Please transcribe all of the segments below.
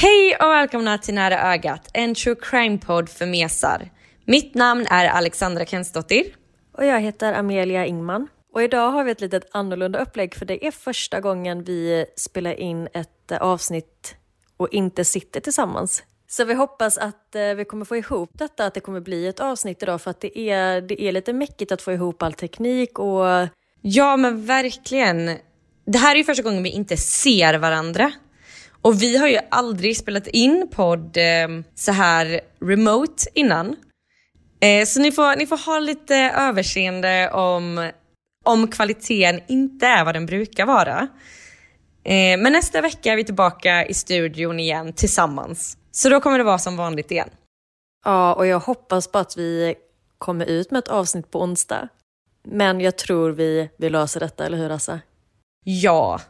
Hej och välkomna till Nära ögat, en true crime-podd för mesar. Mitt namn är Alexandra Kensdottir. Och jag heter Amelia Ingman. Och idag har vi ett litet annorlunda upplägg för det är första gången vi spelar in ett eh, avsnitt och inte sitter tillsammans. Så vi hoppas att eh, vi kommer få ihop detta, att det kommer bli ett avsnitt idag för att det är, det är lite mäckigt att få ihop all teknik och Ja men verkligen. Det här är ju första gången vi inte ser varandra. Och vi har ju aldrig spelat in podd eh, så här remote innan. Eh, så ni får, ni får ha lite överseende om, om kvaliteten inte är vad den brukar vara. Eh, men nästa vecka är vi tillbaka i studion igen tillsammans. Så då kommer det vara som vanligt igen. ja, och jag hoppas på att vi kommer ut med ett avsnitt på onsdag. Men jag tror vi, vi löser detta, eller hur Assa? Ja.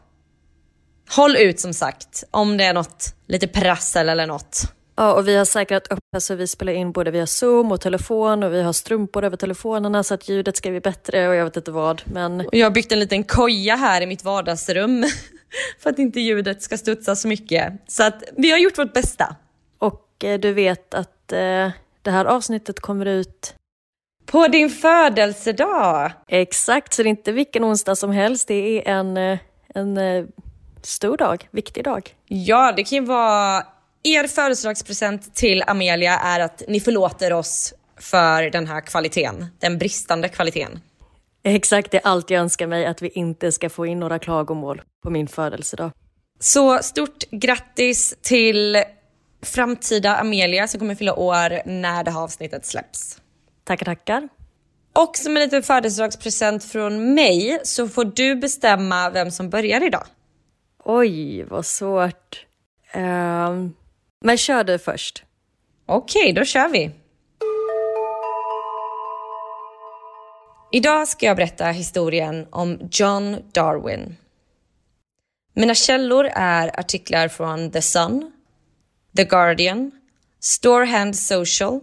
Håll ut som sagt, om det är något lite prassel eller något. Ja, och vi har säkrat upp här så vi spelar in både via Zoom och telefon och vi har strumpor över telefonerna så att ljudet ska bli bättre och jag vet inte vad. Men Och jag har byggt en liten koja här i mitt vardagsrum för att inte ljudet ska studsa så mycket. Så att vi har gjort vårt bästa. Och eh, du vet att eh, det här avsnittet kommer ut På din födelsedag! exakt, så det är inte vilken onsdag som helst. Det är en, eh, en eh, stor dag, viktig dag. Ja, det kan ju vara er födelsedagspresent till Amelia är att ni förlåter oss för den här kvaliteten, den bristande kvaliteten. Exakt, det är allt jag önskar mig, att vi inte ska få in några klagomål på min födelsedag. Så stort grattis till framtida Amelia som kommer fylla år när det här avsnittet släpps. Tackar, tackar. Och som en liten födelsedagspresent från mig så får du bestämma vem som börjar idag. Oj, vad svårt. Um, men kör du först. Okej, då kör vi. Idag ska jag berätta historien om John Darwin. Mina källor är artiklar från The Sun, The Guardian, Storehand Social,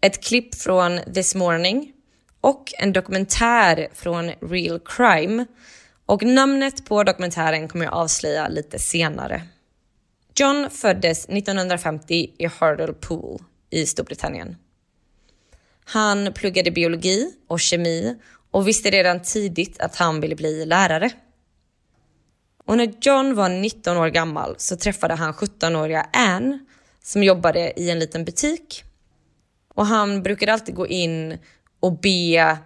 ett klipp från This Morning och en dokumentär från Real Crime. Och namnet på dokumentären kommer jag avslöja lite senare. John föddes 1950 i Hartlepool i Storbritannien. Han pluggade biologi och kemi och visste redan tidigt att han ville bli lärare. Och när John var 19 år gammal så träffade han 17-åriga Anne som jobbade i en liten butik. Och han brukade alltid gå in och be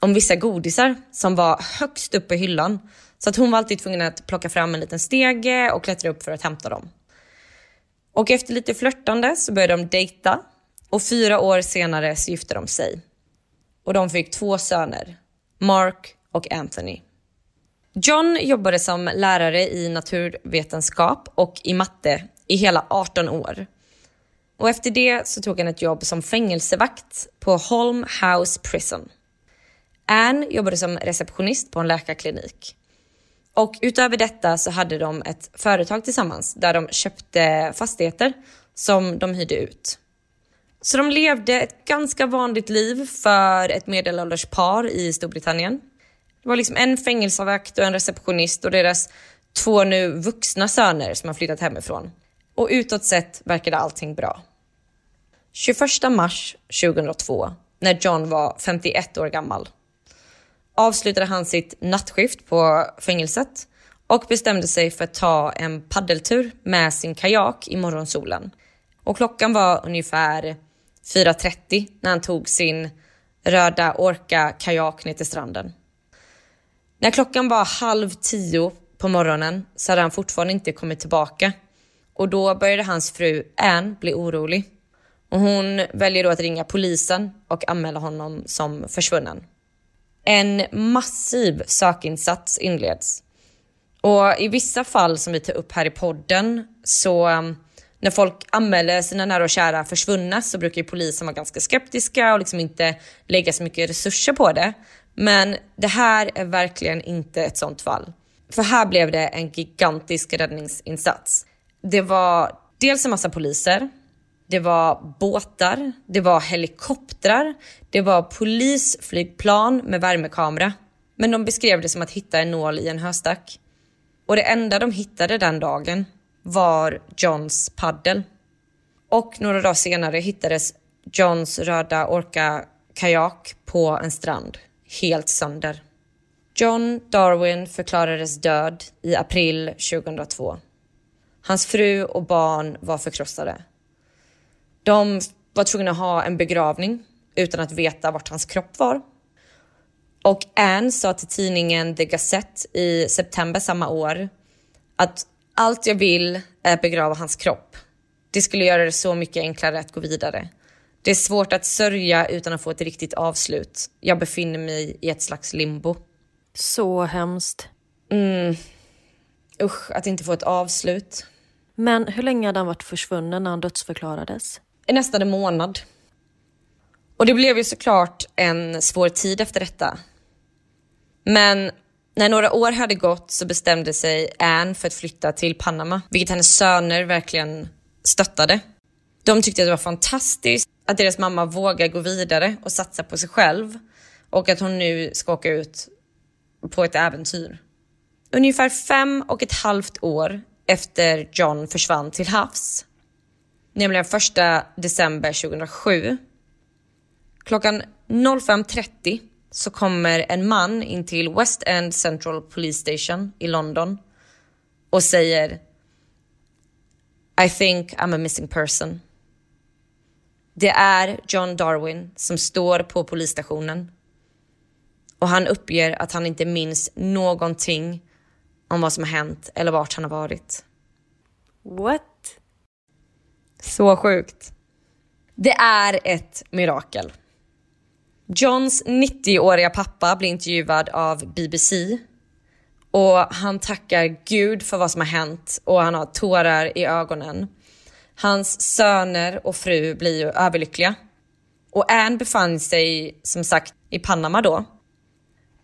om vissa godisar som var högst upp i hyllan. Så att hon var alltid tvungen att plocka fram en liten stege och klättra upp för att hämta dem. Och efter lite flörtande så började de dejta och fyra år senare så gifte de sig. Och de fick två söner, Mark och Anthony. John jobbade som lärare i naturvetenskap och i matte i hela 18 år. Och efter det så tog han ett jobb som fängelsevakt på Holm House Prison. Anne jobbade som receptionist på en läkarklinik. Och utöver detta så hade de ett företag tillsammans där de köpte fastigheter som de hyrde ut. Så de levde ett ganska vanligt liv för ett medelålders par i Storbritannien. Det var liksom en fängelsevakt och en receptionist och deras två nu vuxna söner som har flyttat hemifrån. Och utåt sett verkade allting bra. 21 mars 2002, när John var 51 år gammal, avslutade han sitt nattskift på fängelset och bestämde sig för att ta en paddeltur med sin kajak i morgonsolen. Och klockan var ungefär 4.30 när han tog sin röda Orca kajak ner till stranden. När klockan var halv tio på morgonen så hade han fortfarande inte kommit tillbaka och då började hans fru Anne bli orolig. Och hon väljer då att ringa polisen och anmäla honom som försvunnen. En massiv sökinsats inleds. Och i vissa fall som vi tar upp här i podden så um, när folk anmäler sina nära och kära försvunna så brukar ju polisen vara ganska skeptiska och liksom inte lägga så mycket resurser på det. Men det här är verkligen inte ett sånt fall. För här blev det en gigantisk räddningsinsats. Det var dels en massa poliser, det var båtar, det var helikoptrar, det var polisflygplan med värmekamera. Men de beskrev det som att hitta en nål i en höstack. Och det enda de hittade den dagen var Johns paddel. Och några dagar senare hittades Johns röda Orca kajak på en strand, helt sönder. John Darwin förklarades död i april 2002. Hans fru och barn var förkrossade. De var tvungna att ha en begravning utan att veta vart hans kropp var. Och Anne sa till tidningen The Gazette i september samma år att allt jag vill är att begrava hans kropp. Det skulle göra det så mycket enklare att gå vidare. Det är svårt att sörja utan att få ett riktigt avslut. Jag befinner mig i ett slags limbo. Så hemskt. Mm. Usch, att inte få ett avslut. Men hur länge hade han varit försvunnen när han dödsförklarades? Nästan en månad. Och det blev ju såklart en svår tid efter detta. Men när några år hade gått så bestämde sig Anne för att flytta till Panama, vilket hennes söner verkligen stöttade. De tyckte att det var fantastiskt att deras mamma vågar gå vidare och satsa på sig själv och att hon nu ska åka ut på ett äventyr. Ungefär fem och ett halvt år efter John försvann till havs nämligen 1 december 2007. Klockan 05.30 så kommer en man in till West End Central Police Station i London och säger I think I'm a missing person. Det är John Darwin som står på polisstationen och han uppger att han inte minns någonting om vad som har hänt eller vart han har varit. What? Så sjukt. Det är ett mirakel. Johns 90-åriga pappa blir intervjuad av BBC och han tackar Gud för vad som har hänt och han har tårar i ögonen. Hans söner och fru blir ju överlyckliga. Och Anne befann sig som sagt i Panama då.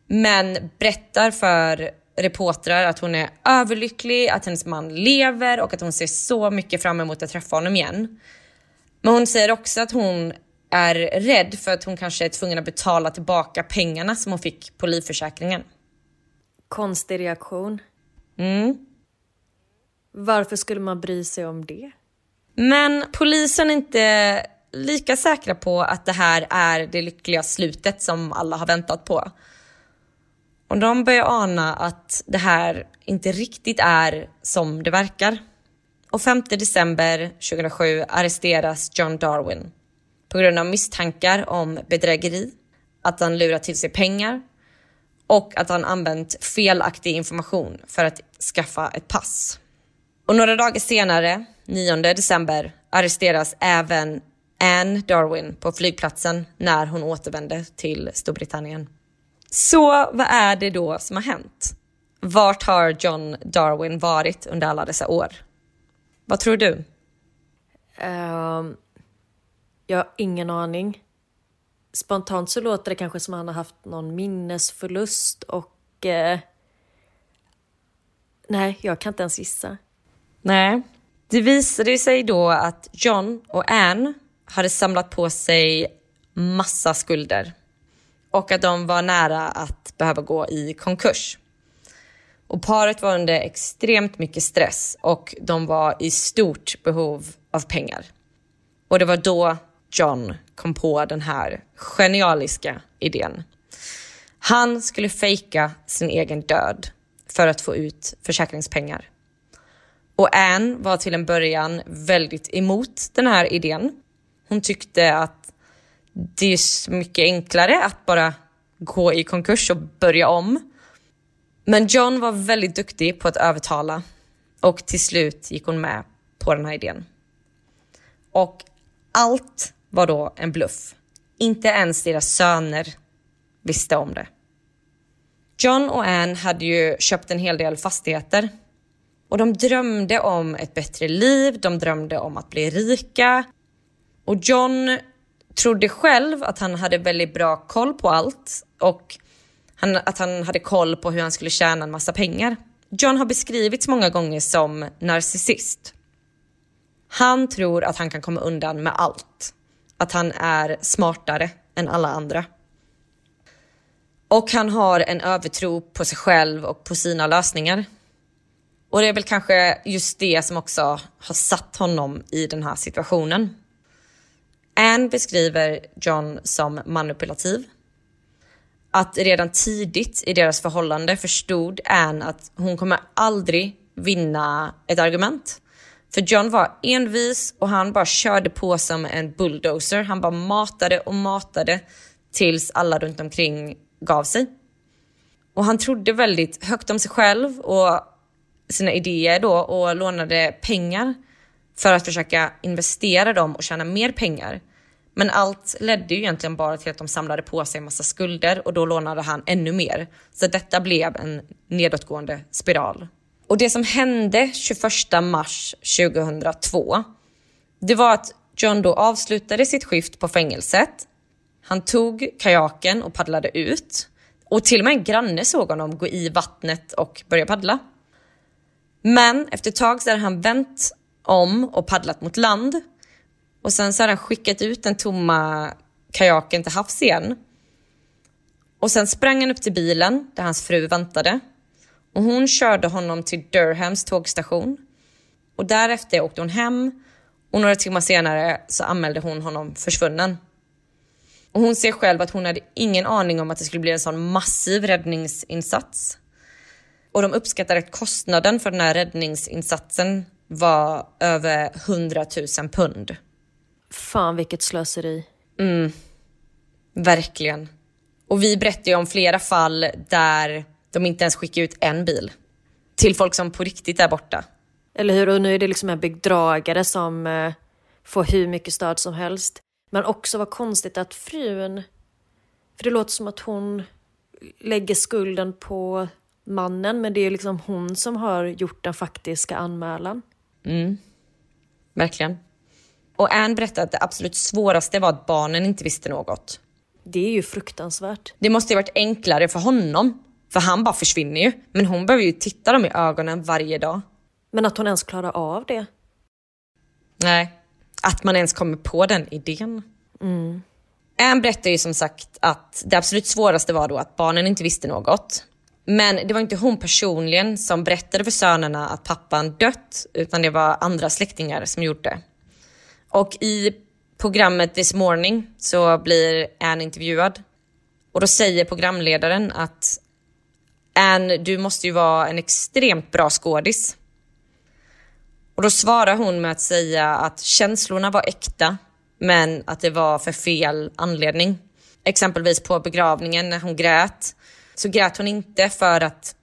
Men berättar för reportrar att hon är överlycklig, att hennes man lever och att hon ser så mycket fram emot att träffa honom igen. Men hon säger också att hon är rädd för att hon kanske är tvungen att betala tillbaka pengarna som hon fick på livförsäkringen. Konstig reaktion. Mm. Varför skulle man bry sig om det? Men polisen är inte lika säkra på att det här är det lyckliga slutet som alla har väntat på. Och de börjar ana att det här inte riktigt är som det verkar. Och 5 december 2007 arresteras John Darwin på grund av misstankar om bedrägeri, att han lurat till sig pengar och att han använt felaktig information för att skaffa ett pass. Och några dagar senare, 9 december, arresteras även Anne Darwin på flygplatsen när hon återvände till Storbritannien. Så vad är det då som har hänt? Vart har John Darwin varit under alla dessa år? Vad tror du? Um, jag har ingen aning. Spontant så låter det kanske som att han har haft någon minnesförlust och... Eh, nej, jag kan inte ens gissa. Nej. Det visade sig då att John och Anne hade samlat på sig massa skulder och att de var nära att behöva gå i konkurs. Och paret var under extremt mycket stress och de var i stort behov av pengar. Och det var då John kom på den här genialiska idén. Han skulle fejka sin egen död för att få ut försäkringspengar. Och Anne var till en början väldigt emot den här idén. Hon tyckte att det är så mycket enklare att bara gå i konkurs och börja om. Men John var väldigt duktig på att övertala och till slut gick hon med på den här idén. Och allt var då en bluff. Inte ens deras söner visste om det. John och Anne hade ju köpt en hel del fastigheter och de drömde om ett bättre liv, de drömde om att bli rika och John trodde själv att han hade väldigt bra koll på allt och han, att han hade koll på hur han skulle tjäna en massa pengar. John har beskrivits många gånger som narcissist. Han tror att han kan komma undan med allt. Att han är smartare än alla andra. Och han har en övertro på sig själv och på sina lösningar. Och det är väl kanske just det som också har satt honom i den här situationen. Anne beskriver John som manipulativ. Att redan tidigt i deras förhållande förstod Anne att hon kommer aldrig vinna ett argument. För John var envis och han bara körde på som en bulldozer. Han bara matade och matade tills alla runt omkring gav sig. Och han trodde väldigt högt om sig själv och sina idéer då och lånade pengar för att försöka investera dem och tjäna mer pengar. Men allt ledde ju egentligen bara till att de samlade på sig en massa skulder och då lånade han ännu mer. Så detta blev en nedåtgående spiral. Och det som hände 21 mars 2002, det var att John då avslutade sitt skift på fängelset. Han tog kajaken och paddlade ut och till och med en granne såg honom gå i vattnet och börja paddla. Men efter ett tag så hade han vänt om och paddlat mot land och sen så hade han skickat ut den tomma kajaken till havs igen. Och sen sprang han upp till bilen där hans fru väntade och hon körde honom till Durhams tågstation. Och därefter åkte hon hem och några timmar senare så anmälde hon honom försvunnen. Och hon ser själv att hon hade ingen aning om att det skulle bli en sån massiv räddningsinsats. Och de uppskattar att kostnaden för den här räddningsinsatsen var över 100 000 pund. Fan vilket slöseri. Mm, verkligen. Och vi berättar ju om flera fall där de inte ens skickar ut en bil till folk som på riktigt är borta. Eller hur? Och nu är det liksom en bedragare som eh, får hur mycket stöd som helst. Men också vad konstigt att frun, för det låter som att hon lägger skulden på mannen, men det är liksom hon som har gjort den faktiska anmälan. Mm, verkligen. Och Anne berättade att det absolut svåraste var att barnen inte visste något. Det är ju fruktansvärt. Det måste ju varit enklare för honom, för han bara försvinner ju. Men hon behöver ju titta dem i ögonen varje dag. Men att hon ens klarar av det? Nej, att man ens kommer på den idén. Mm. Anne berättade ju som sagt att det absolut svåraste var då att barnen inte visste något. Men det var inte hon personligen som berättade för sönerna att pappan dött, utan det var andra släktingar som gjorde det. Och i programmet This Morning så blir Anne intervjuad. Och då säger programledaren att Anne, du måste ju vara en extremt bra skådis. Och då svarar hon med att säga att känslorna var äkta, men att det var för fel anledning. Exempelvis på begravningen när hon grät, så grät hon inte för att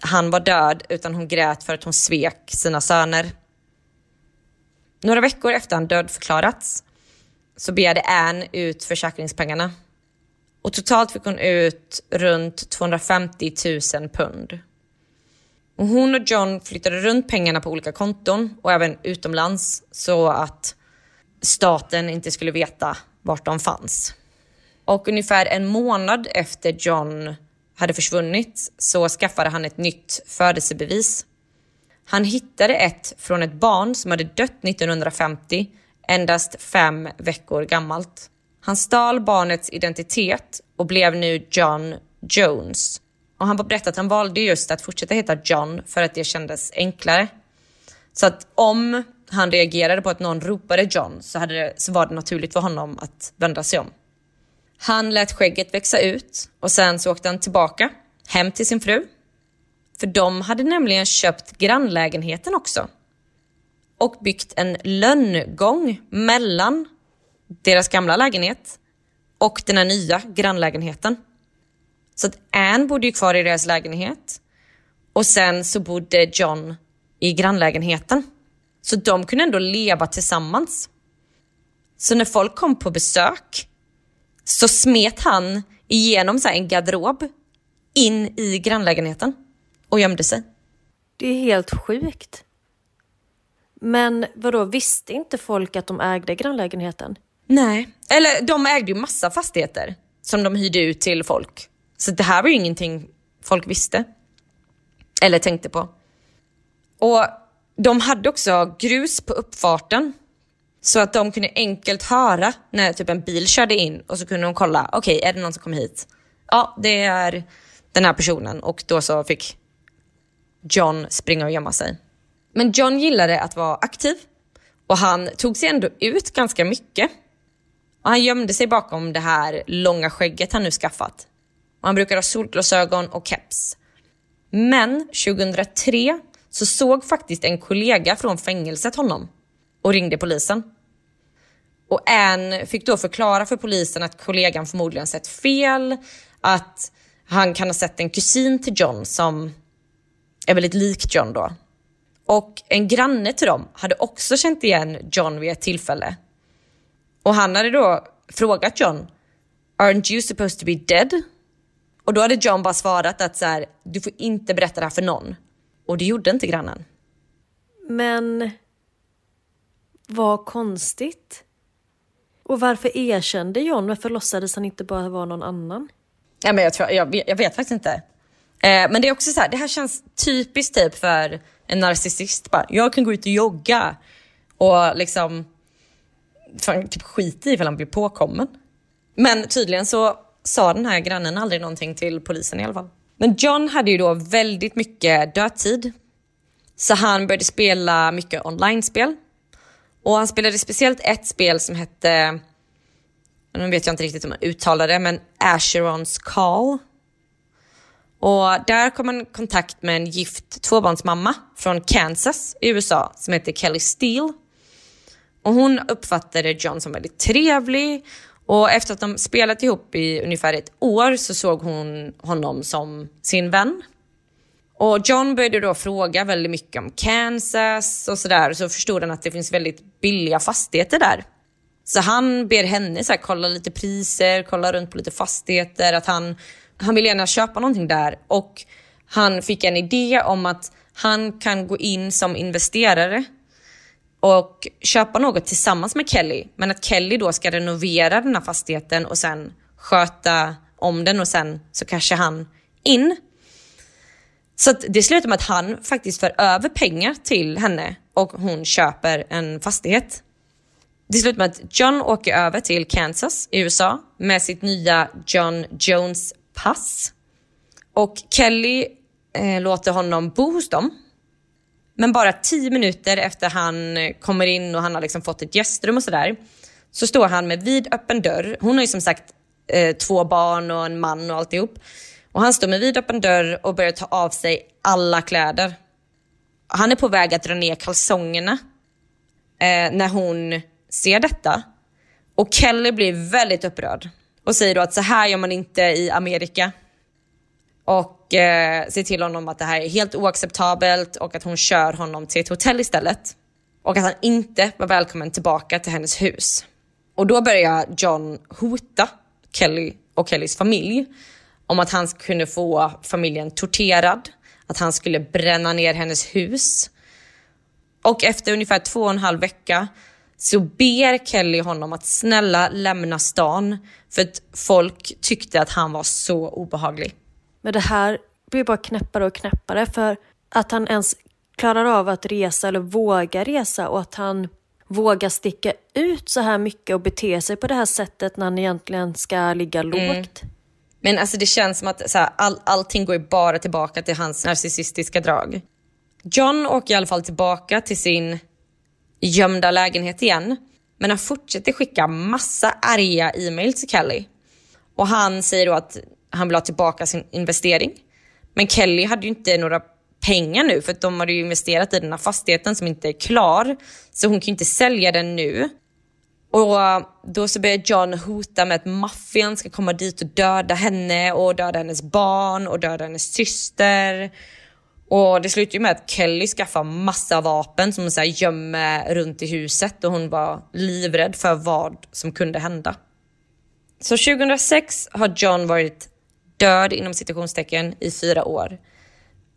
han var död, utan hon grät för att hon svek sina söner. Några veckor efter han dödförklarats så begärde Anne ut försäkringspengarna. Och totalt fick hon ut runt 250 000 pund. Och hon och John flyttade runt pengarna på olika konton och även utomlands så att staten inte skulle veta vart de fanns. Och ungefär en månad efter John hade försvunnit så skaffade han ett nytt födelsebevis han hittade ett från ett barn som hade dött 1950, endast fem veckor gammalt. Han stal barnets identitet och blev nu John Jones. Och han berättade att han valde just att fortsätta heta John för att det kändes enklare. Så att om han reagerade på att någon ropade John så, hade det, så var det naturligt för honom att vända sig om. Han lät skägget växa ut och sen så åkte han tillbaka hem till sin fru för de hade nämligen köpt grannlägenheten också. Och byggt en lönngång mellan deras gamla lägenhet och den här nya grannlägenheten. Så att Anne bodde ju kvar i deras lägenhet och sen så bodde John i grannlägenheten. Så de kunde ändå leva tillsammans. Så när folk kom på besök så smet han igenom så en garderob in i grannlägenheten och gömde sig. Det är helt sjukt. Men vadå, visste inte folk att de ägde grannlägenheten? Nej, eller de ägde ju massa fastigheter som de hyrde ut till folk. Så det här var ju ingenting folk visste. Eller tänkte på. Och de hade också grus på uppfarten. Så att de kunde enkelt höra när typ en bil körde in och så kunde de kolla, okej okay, är det någon som kommer hit? Ja, det är den här personen och då så fick John springa och gömma sig. Men John gillade att vara aktiv och han tog sig ändå ut ganska mycket. Och han gömde sig bakom det här långa skägget han nu skaffat. Och han brukar ha solglasögon och keps. Men 2003 så såg faktiskt en kollega från fängelset honom och ringde polisen. Och Ann fick då förklara för polisen att kollegan förmodligen sett fel, att han kan ha sett en kusin till John som är väldigt lik John då. Och en granne till dem hade också känt igen John vid ett tillfälle. Och han hade då frågat John, aren't you supposed to be dead? Och då hade John bara svarat att så här, du får inte berätta det här för någon. Och det gjorde inte grannen. Men vad konstigt. Och varför erkände John? Varför låtsades han inte bara vara någon annan? Ja, men jag, tror, jag, jag vet faktiskt inte. Eh, men det är också så här, det här känns typiskt typ för en narcissist. Bara, jag kan gå ut och jogga och liksom fan, typ skit i ifall han blir påkommen. Men tydligen så sa den här grannen aldrig någonting till polisen i alla fall. Men John hade ju då väldigt mycket dödtid. Så han började spela mycket online-spel. Och han spelade speciellt ett spel som hette, nu vet jag inte riktigt hur man uttalar det, men Asherons Call. Och där kom han i kontakt med en gift tvåbarnsmamma från Kansas i USA som heter Kelly Steele. Och hon uppfattade John som väldigt trevlig och efter att de spelat ihop i ungefär ett år så såg hon honom som sin vän. Och John började då fråga väldigt mycket om Kansas och sådär så förstod han att det finns väldigt billiga fastigheter där. Så han ber henne så här, kolla lite priser, kolla runt på lite fastigheter, att han, han vill gärna köpa någonting där och han fick en idé om att han kan gå in som investerare och köpa något tillsammans med Kelly. Men att Kelly då ska renovera den här fastigheten och sen sköta om den och sen så kanske han in. Så det slutar med att han faktiskt för över pengar till henne och hon köper en fastighet. Det slutar med att John åker över till Kansas i USA med sitt nya John Jones pass. Och Kelly eh, låter honom bo hos dem men bara tio minuter efter han kommer in och han har liksom fått ett gästrum och sådär, så står han med vid öppen dörr. Hon har ju som sagt eh, två barn och en man och alltihop. Och han står med vidöppen dörr och börjar ta av sig alla kläder. Han är på väg att dra ner kalsongerna eh, när hon ser detta. Och Kelly blir väldigt upprörd och säger då att så här gör man inte i Amerika och eh, ser till honom att det här är helt oacceptabelt och att hon kör honom till ett hotell istället. Och att han inte var välkommen tillbaka till hennes hus. Och då börjar John hota Kelly och Kellys familj om att han kunde få familjen torterad, att han skulle bränna ner hennes hus. Och efter ungefär två och en halv vecka så ber Kelly honom att snälla lämna stan för att folk tyckte att han var så obehaglig. Men det här blir bara knäppare och knäppare för att han ens klarar av att resa eller vågar resa och att han vågar sticka ut så här mycket och bete sig på det här sättet när han egentligen ska ligga mm. Men alltså det känns som att så här, all, allting går ju bara tillbaka till hans narcissistiska drag. John åker i alla fall tillbaka till sin gömda lägenhet igen. Men han fortsätter skicka massa arga e-mail till Kelly. Och han säger då att han vill ha tillbaka sin investering. Men Kelly hade ju inte några pengar nu för att de hade ju investerat i den här fastigheten som inte är klar. Så hon kan ju inte sälja den nu. Och eh, då så börjar John hota med att maffian ska komma dit och döda henne och döda hennes barn och döda hennes syster. Och det slutar ju med att Kelly skaffar massa vapen som hon så här gömmer runt i huset och hon var livrädd för vad som kunde hända. Så 2006 har John varit död inom citationstecken i fyra år.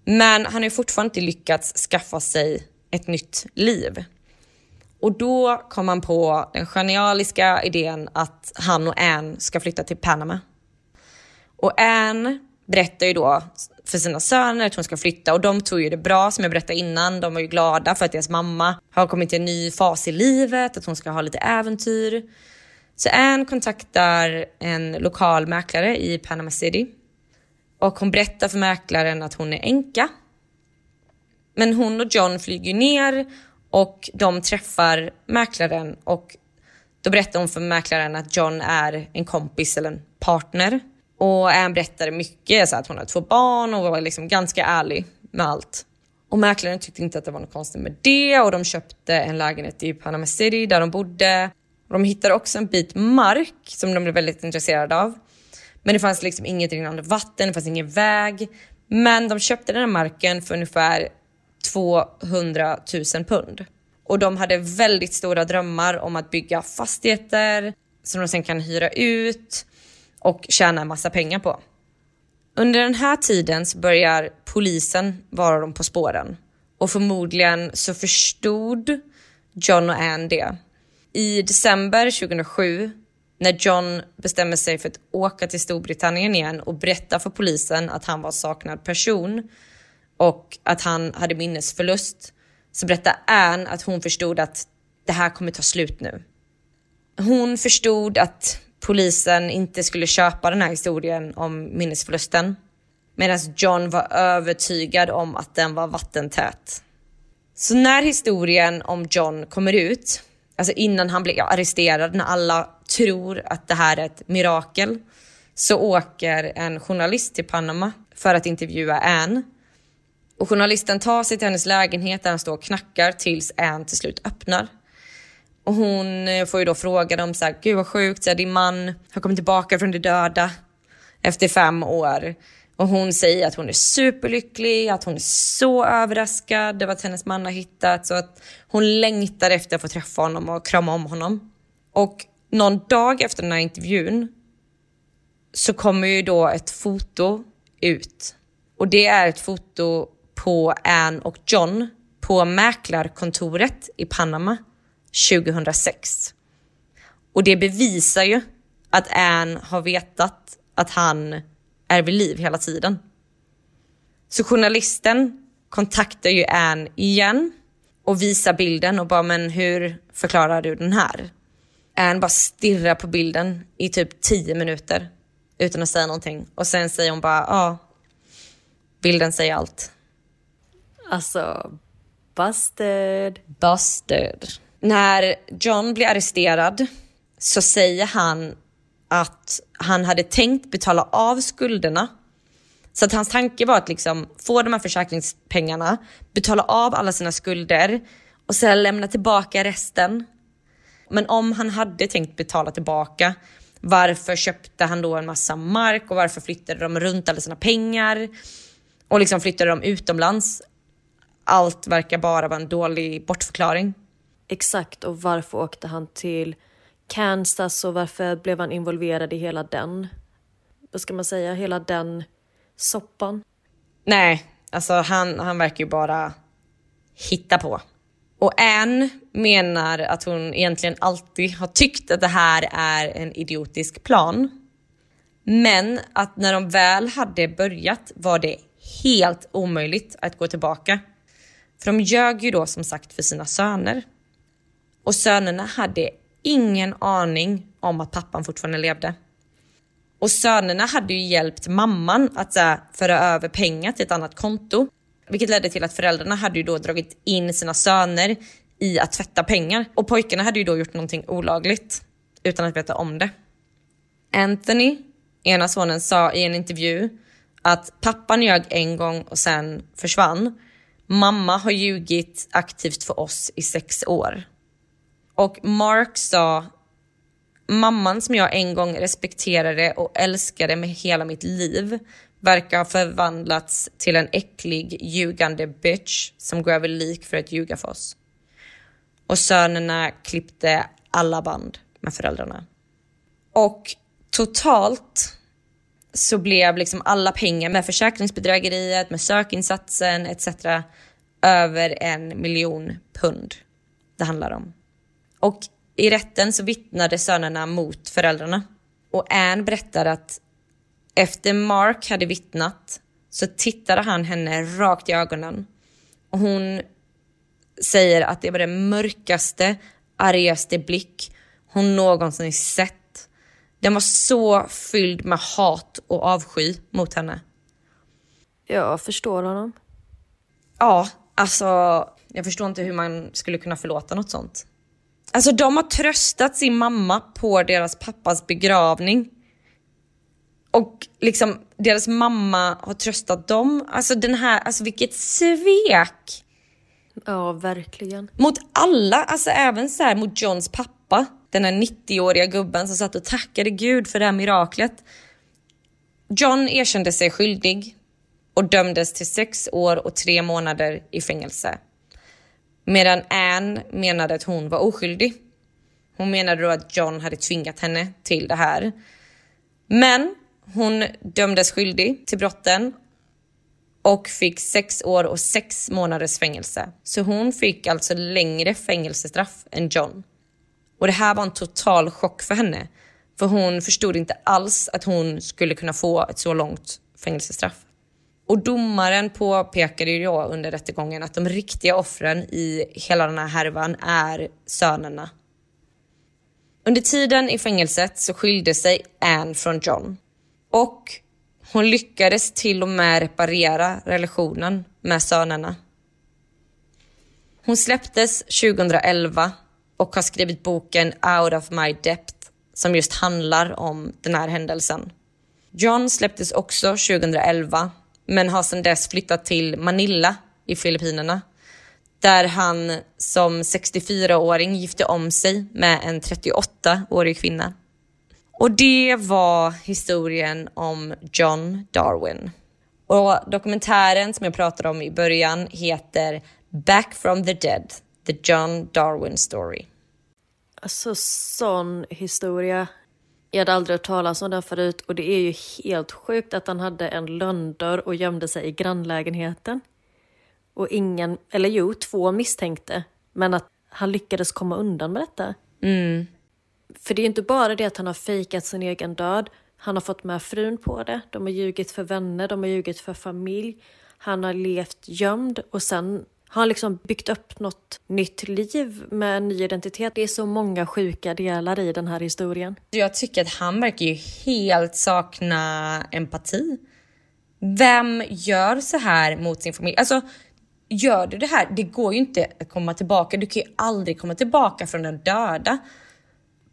Men han har ju fortfarande inte lyckats skaffa sig ett nytt liv. Och då kom han på den genialiska idén att han och Anne ska flytta till Panama. Och Anne berättar ju då för sina söner att hon ska flytta och de tror ju det bra som jag berättade innan. De var ju glada för att deras mamma har kommit till en ny fas i livet, att hon ska ha lite äventyr. Så Anne kontaktar en lokal mäklare i Panama City och hon berättar för mäklaren att hon är änka. Men hon och John flyger ner och de träffar mäklaren och då berättar hon för mäklaren att John är en kompis eller en partner. Och Anne berättade mycket, så att hon har två barn och var liksom ganska ärlig med allt. Och mäklaren tyckte inte att det var något konstigt med det och de köpte en lägenhet i Panama City där de bodde. Och de hittade också en bit mark som de blev väldigt intresserade av. Men det fanns liksom inget rinnande vatten, det fanns ingen väg. Men de köpte den här marken för ungefär 200 000 pund. Och de hade väldigt stora drömmar om att bygga fastigheter som de sen kan hyra ut och tjäna en massa pengar på. Under den här tiden så börjar polisen vara dem på spåren och förmodligen så förstod John och Anne det. I december 2007 när John bestämmer sig för att åka till Storbritannien igen och berätta för polisen att han var saknad person och att han hade minnesförlust så berättar Anne att hon förstod att det här kommer ta slut nu. Hon förstod att polisen inte skulle köpa den här historien om minnesförlusten medan John var övertygad om att den var vattentät. Så när historien om John kommer ut, alltså innan han blir arresterad, när alla tror att det här är ett mirakel, så åker en journalist till Panama för att intervjua Anne och journalisten tar sig till hennes lägenhet där han står och knackar tills Anne till slut öppnar. Och hon eh, får ju då fråga dem så här, gud vad sjukt, så här, din man har kommit tillbaka från de döda efter fem år. Och hon säger att hon är superlycklig, att hon är så överraskad över att hennes man har hittats och att hon längtar efter att få träffa honom och krama om honom. Och någon dag efter den här intervjun så kommer ju då ett foto ut. Och det är ett foto på Anne och John på mäklarkontoret i Panama 2006. Och det bevisar ju att Anne har vetat att han är vid liv hela tiden. Så journalisten kontaktar ju Anne igen och visar bilden och bara men hur förklarar du den här? Anne bara stirrar på bilden i typ 10 minuter utan att säga någonting och sen säger hon bara ja, bilden säger allt. Alltså, busted. Busted. När John blir arresterad så säger han att han hade tänkt betala av skulderna. Så att hans tanke var att liksom få de här försäkringspengarna, betala av alla sina skulder och sen lämna tillbaka resten. Men om han hade tänkt betala tillbaka, varför köpte han då en massa mark och varför flyttade de runt alla sina pengar? Och liksom flyttade dem utomlands allt verkar bara vara en dålig bortförklaring. Exakt, och varför åkte han till Kansas och varför blev han involverad i hela den, vad ska man säga, hela den soppan? Nej, alltså han, han verkar ju bara hitta på. Och Anne menar att hon egentligen alltid har tyckt att det här är en idiotisk plan. Men att när de väl hade börjat var det helt omöjligt att gå tillbaka. För de ljög ju då som sagt för sina söner. Och sönerna hade ingen aning om att pappan fortfarande levde. Och sönerna hade ju hjälpt mamman att här, föra över pengar till ett annat konto. Vilket ledde till att föräldrarna hade ju då dragit in sina söner i att tvätta pengar. Och pojkarna hade ju då gjort någonting olagligt utan att veta om det. Anthony, ena sonen, sa i en intervju att pappan ljög en gång och sen försvann. Mamma har ljugit aktivt för oss i sex år. Och Mark sa, mamman som jag en gång respekterade och älskade med hela mitt liv verkar ha förvandlats till en äcklig, ljugande bitch som går över lik för att ljuga för oss. Och sönerna klippte alla band med föräldrarna. Och totalt så blev liksom alla pengar med försäkringsbedrägeriet, med sökinsatsen etc. över en miljon pund det handlar om. Och i rätten så vittnade sönerna mot föräldrarna. Och Anne berättar att efter Mark hade vittnat så tittade han henne rakt i ögonen och hon säger att det var den mörkaste, argaste blick hon någonsin sett. Den var så fylld med hat och avsky mot henne. Jag förstår honom. Ja, alltså jag förstår inte hur man skulle kunna förlåta något sånt. Alltså de har tröstat sin mamma på deras pappas begravning. Och liksom deras mamma har tröstat dem. Alltså den här, alltså vilket svek! Ja, verkligen. Mot alla, alltså även så här mot Johns pappa. Den här 90-åriga gubben som satt och tackade gud för det här miraklet. John erkände sig skyldig och dömdes till sex år och tre månader i fängelse. Medan Anne menade att hon var oskyldig. Hon menade då att John hade tvingat henne till det här. Men hon dömdes skyldig till brotten och fick sex år och sex månaders fängelse. Så hon fick alltså längre fängelsestraff än John. Och det här var en total chock för henne. För hon förstod inte alls att hon skulle kunna få ett så långt fängelsestraff. Och domaren påpekade ju då under rättegången att de riktiga offren i hela den här härvan är sönerna. Under tiden i fängelset så skilde sig Anne från John. Och hon lyckades till och med reparera relationen med sönerna. Hon släpptes 2011 och har skrivit boken Out of my depth som just handlar om den här händelsen. John släpptes också 2011 men har sedan dess flyttat till Manila i Filippinerna där han som 64-åring gifte om sig med en 38-årig kvinna. Och det var historien om John Darwin. Och dokumentären som jag pratade om i början heter Back from the Dead, The John Darwin Story. Alltså sån historia. Jag hade aldrig hört talas om den förut och det är ju helt sjukt att han hade en lönndörr och gömde sig i grannlägenheten. Och ingen, eller jo, två misstänkte, men att han lyckades komma undan med detta. Mm. För det är inte bara det att han har fejkat sin egen död, han har fått med frun på det, de har ljugit för vänner, de har ljugit för familj, han har levt gömd och sen har han liksom byggt upp något nytt liv med en ny identitet. Det är så många sjuka delar i den här historien. Jag tycker att han verkar ju helt sakna empati. Vem gör så här mot sin familj? Alltså, gör du det här, det går ju inte att komma tillbaka. Du kan ju aldrig komma tillbaka från den döda.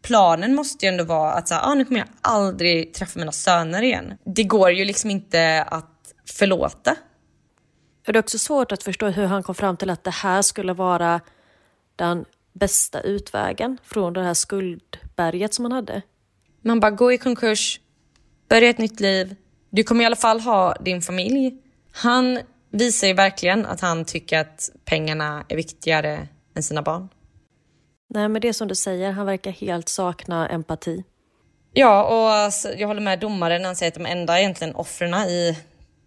Planen måste ju ändå vara att så ah, nu kommer jag aldrig träffa mina söner igen. Det går ju liksom inte att förlåta. Det är också svårt att förstå hur han kom fram till att det här skulle vara den bästa utvägen från det här skuldberget som han hade. Man bara, gå i konkurs, börja ett nytt liv. Du kommer i alla fall ha din familj. Han visar ju verkligen att han tycker att pengarna är viktigare än sina barn. Nej, men det är som du säger, han verkar helt sakna empati. Ja, och alltså, jag håller med domaren han säger att de enda egentligen offren i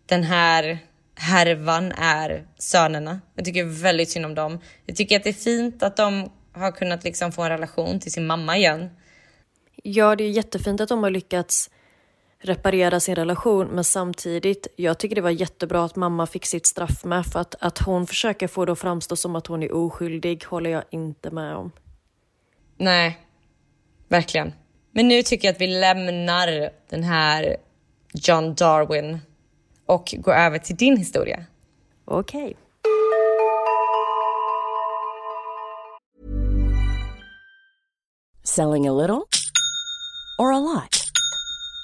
den här härvan är sönerna. Jag tycker väldigt synd om dem. Jag tycker att det är fint att de har kunnat liksom få en relation till sin mamma igen. Ja, det är jättefint att de har lyckats reparera sin relation, men samtidigt, jag tycker det var jättebra att mamma fick sitt straff med, för att, att hon försöker få det att framstå som att hon är oskyldig håller jag inte med om. Nej, verkligen. Men nu tycker jag att vi lämnar den här John Darwin och går över till din historia. Okej. Okay. Selling a little or a lot?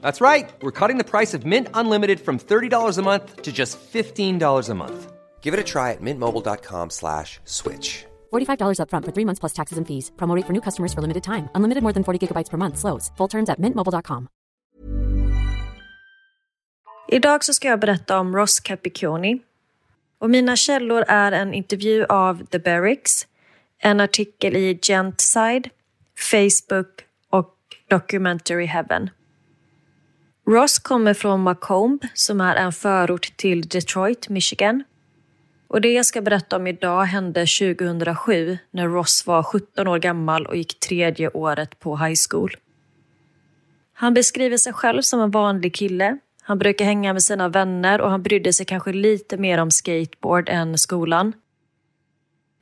That's right. We're cutting the price of Mint Unlimited from $30 a month to just $15 a month. Give it a try at mintmobile.com slash switch. $45 upfront for three months plus taxes and fees. Promo rate for new customers for limited time. Unlimited more than 40 gigabytes per month. Slows. Full terms at mintmobile.com. Idag så ska jag berätta om Ross Capicchioni. Och mina källor är en intervju av The Barracks, en artikel i Gentside, Facebook och Documentary Heaven. Ross kommer från Macomb som är en förort till Detroit, Michigan. Och det jag ska berätta om idag hände 2007 när Ross var 17 år gammal och gick tredje året på high school. Han beskriver sig själv som en vanlig kille. Han brukar hänga med sina vänner och han brydde sig kanske lite mer om skateboard än skolan.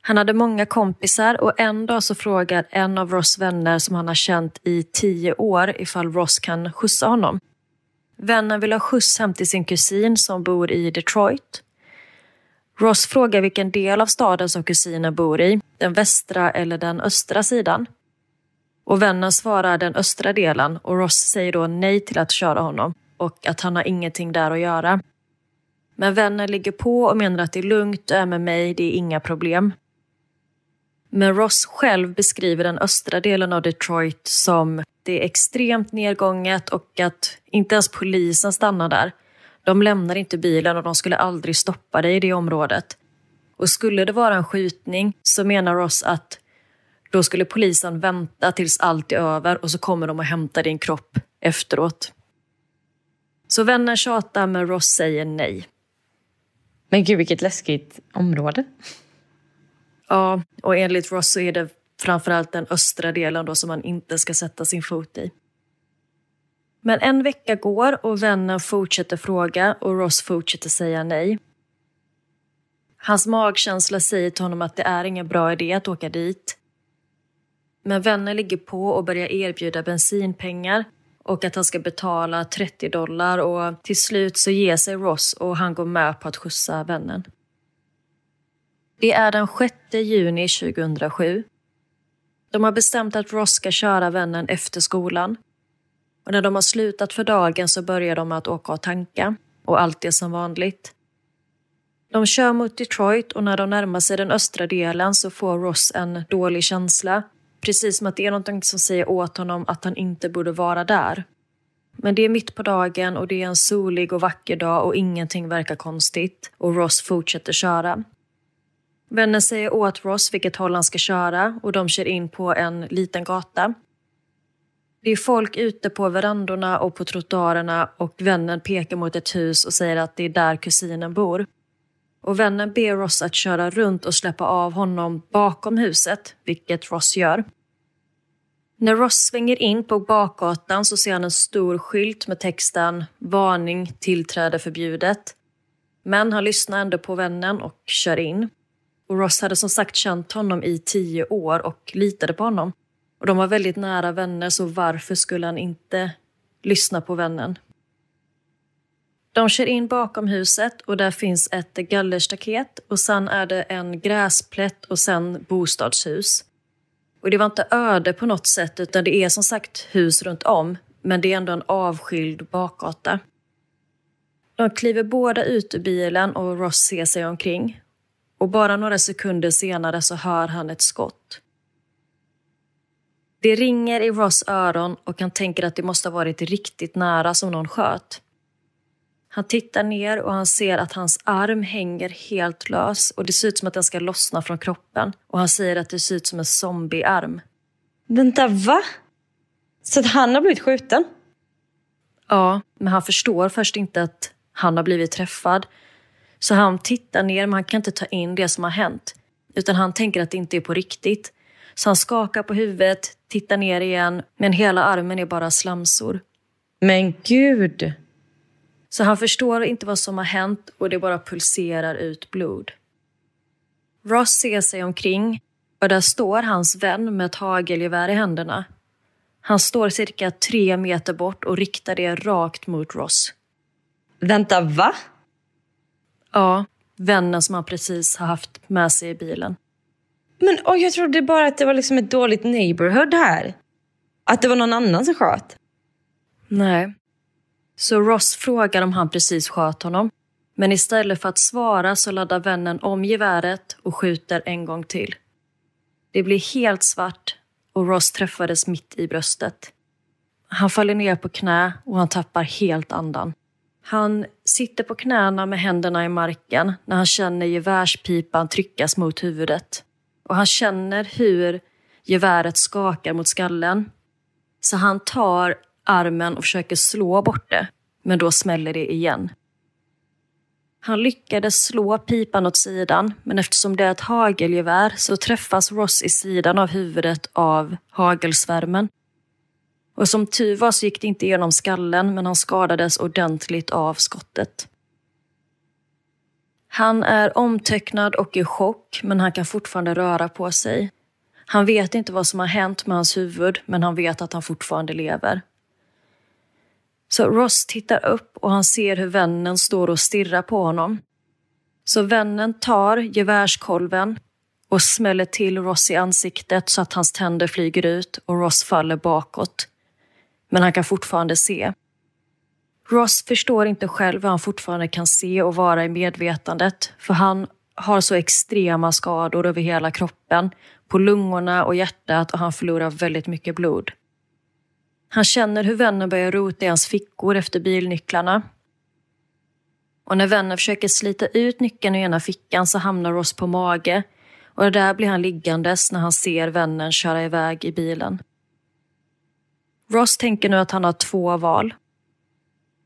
Han hade många kompisar och en dag så frågar en av Ross vänner som han har känt i tio år ifall Ross kan skjutsa honom. Vännen vill ha skjuts hem till sin kusin som bor i Detroit. Ross frågar vilken del av staden som kusinen bor i, den västra eller den östra sidan. Och vännen svarar den östra delen och Ross säger då nej till att köra honom och att han har ingenting där att göra. Men vännen ligger på och menar att det är lugnt, du är med mig, det är inga problem. Men Ross själv beskriver den östra delen av Detroit som det är extremt nedgånget och att inte ens polisen stannar där. De lämnar inte bilen och de skulle aldrig stoppa dig i det området. Och skulle det vara en skjutning så menar Ross att då skulle polisen vänta tills allt är över och så kommer de att hämta din kropp efteråt. Så vänner tjatar men Ross säger nej. Men gud vilket läskigt område. Ja, och enligt Ross så är det framförallt den östra delen då som man inte ska sätta sin fot i. Men en vecka går och vännen fortsätter fråga och Ross fortsätter säga nej. Hans magkänsla säger till honom att det är ingen bra idé att åka dit. Men vännen ligger på och börjar erbjuda bensinpengar och att han ska betala 30 dollar och till slut så ger sig Ross och han går med på att skjutsa vännen. Det är den 6 juni 2007. De har bestämt att Ross ska köra vännen efter skolan. Och när de har slutat för dagen så börjar de att åka och tanka. Och allt är som vanligt. De kör mot Detroit och när de närmar sig den östra delen så får Ross en dålig känsla. Precis som att det är någonting som säger åt honom att han inte borde vara där. Men det är mitt på dagen och det är en solig och vacker dag och ingenting verkar konstigt. Och Ross fortsätter köra. Vännen säger åt Ross vilket håll han ska köra och de kör in på en liten gata. Det är folk ute på verandorna och på trottoarerna och vännen pekar mot ett hus och säger att det är där kusinen bor. Och vännen ber Ross att köra runt och släppa av honom bakom huset, vilket Ross gör. När Ross svänger in på bakgatan så ser han en stor skylt med texten “Varning, tillträde förbjudet”. Men han lyssnar ändå på vännen och kör in. Och Ross hade som sagt känt honom i tio år och litade på honom. Och de var väldigt nära vänner, så varför skulle han inte lyssna på vännen? De kör in bakom huset och där finns ett gallerstaket och sen är det en gräsplätt och sen bostadshus. Och det var inte öde på något sätt utan det är som sagt hus runt om men det är ändå en avskild bakgata. De kliver båda ut ur bilen och Ross ser sig omkring och bara några sekunder senare så hör han ett skott. Det ringer i Ross öron och han tänker att det måste ha varit riktigt nära som någon sköt. Han tittar ner och han ser att hans arm hänger helt lös och det ser ut som att den ska lossna från kroppen. Och han säger att det ser ut som en zombiearm. Vänta, va? Så att han har blivit skjuten? Ja, men han förstår först inte att han har blivit träffad. Så han tittar ner men han kan inte ta in det som har hänt. utan han tänker att det inte är på riktigt. Så han skakar på huvudet, tittar ner igen, men hela armen är bara slamsor. Men gud! Så han förstår inte vad som har hänt och det bara pulserar ut blod. Ross ser sig omkring och där står hans vän med ett hagelgevär i händerna. Han står cirka tre meter bort och riktar det rakt mot Ross. Vänta, va? Ja, vännen som han precis har haft med sig i bilen. Men oh, jag trodde bara att det var liksom ett dåligt neighborhood här. Att det var någon annan som sköt. Nej. Så Ross frågar om han precis sköt honom. Men istället för att svara så laddar vännen om geväret och skjuter en gång till. Det blir helt svart och Ross träffades mitt i bröstet. Han faller ner på knä och han tappar helt andan. Han sitter på knäna med händerna i marken när han känner gevärspipan tryckas mot huvudet. Och han känner hur geväret skakar mot skallen. Så han tar armen och försöker slå bort det, men då smäller det igen. Han lyckades slå pipan åt sidan, men eftersom det är ett hagelgevär så träffas Ross i sidan av huvudet av hagelsvärmen. Och som tur var så gick det inte genom skallen, men han skadades ordentligt av skottet. Han är omtecknad och i chock, men han kan fortfarande röra på sig. Han vet inte vad som har hänt med hans huvud, men han vet att han fortfarande lever. Så Ross tittar upp och han ser hur vännen står och stirrar på honom. Så vännen tar gevärskolven och smäller till Ross i ansiktet så att hans tänder flyger ut och Ross faller bakåt. Men han kan fortfarande se. Ross förstår inte själv hur han fortfarande kan se och vara i medvetandet för han har så extrema skador över hela kroppen, på lungorna och hjärtat och han förlorar väldigt mycket blod. Han känner hur vännen börjar rota i hans fickor efter bilnycklarna. Och när vännen försöker slita ut nyckeln ur ena fickan så hamnar Ross på mage och där blir han liggandes när han ser vännen köra iväg i bilen. Ross tänker nu att han har två val.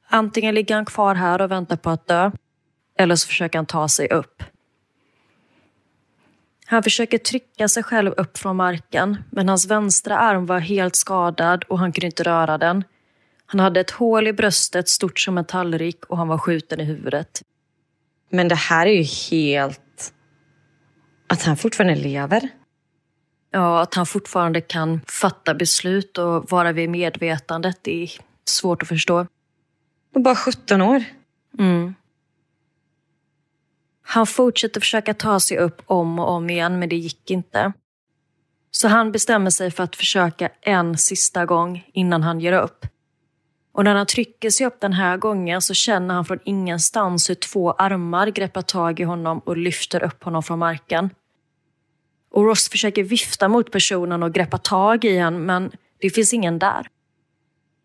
Antingen ligger han kvar här och väntar på att dö eller så försöker han ta sig upp. Han försöker trycka sig själv upp från marken, men hans vänstra arm var helt skadad och han kunde inte röra den. Han hade ett hål i bröstet stort som en tallrik och han var skjuten i huvudet. Men det här är ju helt... Att han fortfarande lever. Ja, att han fortfarande kan fatta beslut och vara vid medvetandet, det är svårt att förstå. Och bara 17 år. Mm. Han fortsätter försöka ta sig upp om och om igen, men det gick inte. Så han bestämmer sig för att försöka en sista gång innan han ger upp. Och när han trycker sig upp den här gången så känner han från ingenstans hur två armar greppar tag i honom och lyfter upp honom från marken. Och Ross försöker vifta mot personen och greppa tag i henne, men det finns ingen där.